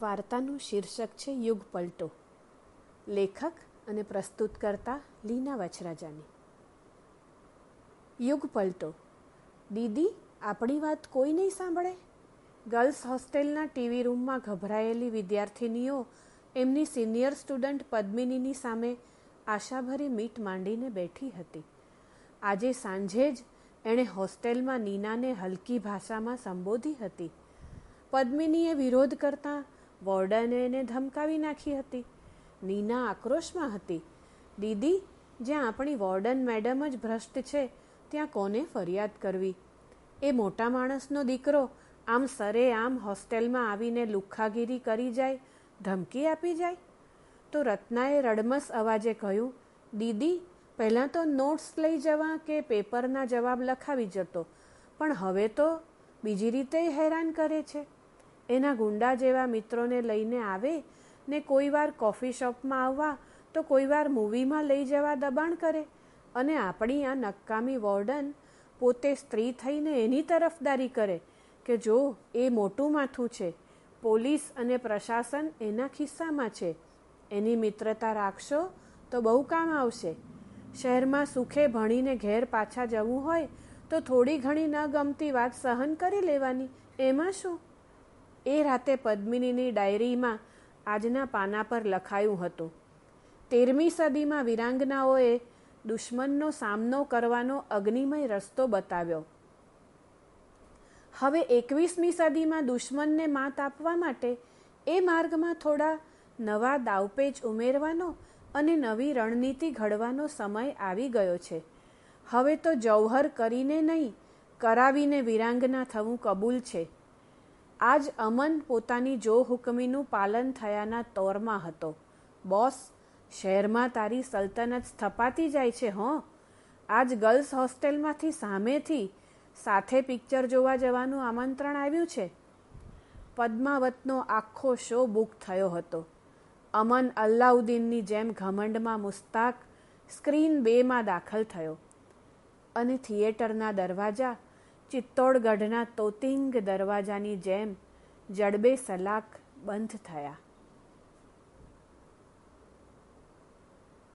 વાર્તાનું શીર્ષક છે યુગ પલટો. લેખક અને પ્રસ્તુત કરતા લીના વચરાજાની. યુગ પલટો. દીદી, આપણી વાત કોઈ નહીં સાંભળે? ગર્લ્સ હોસ્ટેલના ટીવી રૂમમાં ગભરાયેલી વિદ્યાર્થિનીઓ એમની સિનિયર સ્ટુડન્ટ પદ્મિનીની સામે આશાભરી મીટ માંડીને બેઠી હતી. આજે સાંજે જ એણે હોસ્ટેલમાં નીનાને હલકી ભાષામાં સંબોધી હતી. પદ્મિનીએ વિરોધ કરતાં વોર્ડને એને ધમકાવી નાખી હતી. નીના આક્રોશમાં હતી. દીદી, જ્યાં આપણી વોર્ડન મેડમ જ ભ્રષ્ટ છે, ત્યાં કોને ફરિયાદ કરવી? એ મોટા માણસનો દીકરો આમ સરે આમ હોસ્ટેલમાં આવીને લુખ્ખાગીરી કરી જાય, ધમકી આપી જાય? તો રત્નાએ રડમસ અવાજે કહ્યું, દીદી, પહેલાં તો નોટ્સ લઈ જવા કે પેપરના જવાબ લખાવી જતો, પણ હવે તો બીજી રીતે હેરાન કરે છે. એના ગુંડા જેવા મિત્રોને લઈને આવે ને કોઈ વાર કોફી શોપમાં આવવા, તો કોઈ વાર મૂવીમાં લઈ જવા દબાણ કરે અને આપણી આ નકામી વોર્ડન પોતે સ્ત્રી થઈને એની તરફદારી કરે કે જો એ મોટું માથું છે, પોલીસ અને પ્રશાસન એના ખિસ્સામાં છે, એની મિત્રતા રાખશો તો બહુ કામ આવશે. શહેરમાં સુખે ભણીને ઘેર પાછા જવું હોય તો થોડી ઘણી ન ગમતી વાત સહન કરી લેવાની. એમાં શું? એ રાતે પદ્મિનીની ડાયરીમાં આજના પાના પર લખાયું હતું. તેરમી સદીમાં વિરાંગનાઓએ દુશ્મનનો સામનો કરવાનો અગ્નિમય રસ્તો બતાવ્યો. હવે એકવીસમી સદીમાં દુશ્મનને માત આપવા માટે એ માર્ગમાં થોડા નવા દાવપેચ ઉમેરવાનો અને નવી રણનીતિ ઘડવાનો સમય આવી ગયો છે. હવે તો જૌહર કરીને નહીં, કરાવીને વિરાંગના થવું કબૂલ છે. આજ અમન પોતાની જો હુકમીનું પાલન થયાના તોરમાં હતો. બોસ, શહેરમાં તારી સલ્તનત સ્થપાતી જાય છે, હં. આજ ગર્લ્સ હોસ્ટેલમાંથી સામેથી સાથે પિક્ચર જોવા જવાનું આમંત્રણ આવ્યું છે. પદ્માવતનો આખો શો બુક થયો હતો. અમન અલ્લાઉદ્દીનની જેમ ઘમંડમાં મુસ્તાક સ્ક્રીન બેમાં દાખલ થયો. અને થિયેટરના દરવાજા ચિત્તોડગઢના તોતિંગ દરવાજાની જેમ જડબે સલાક બંધ થયા.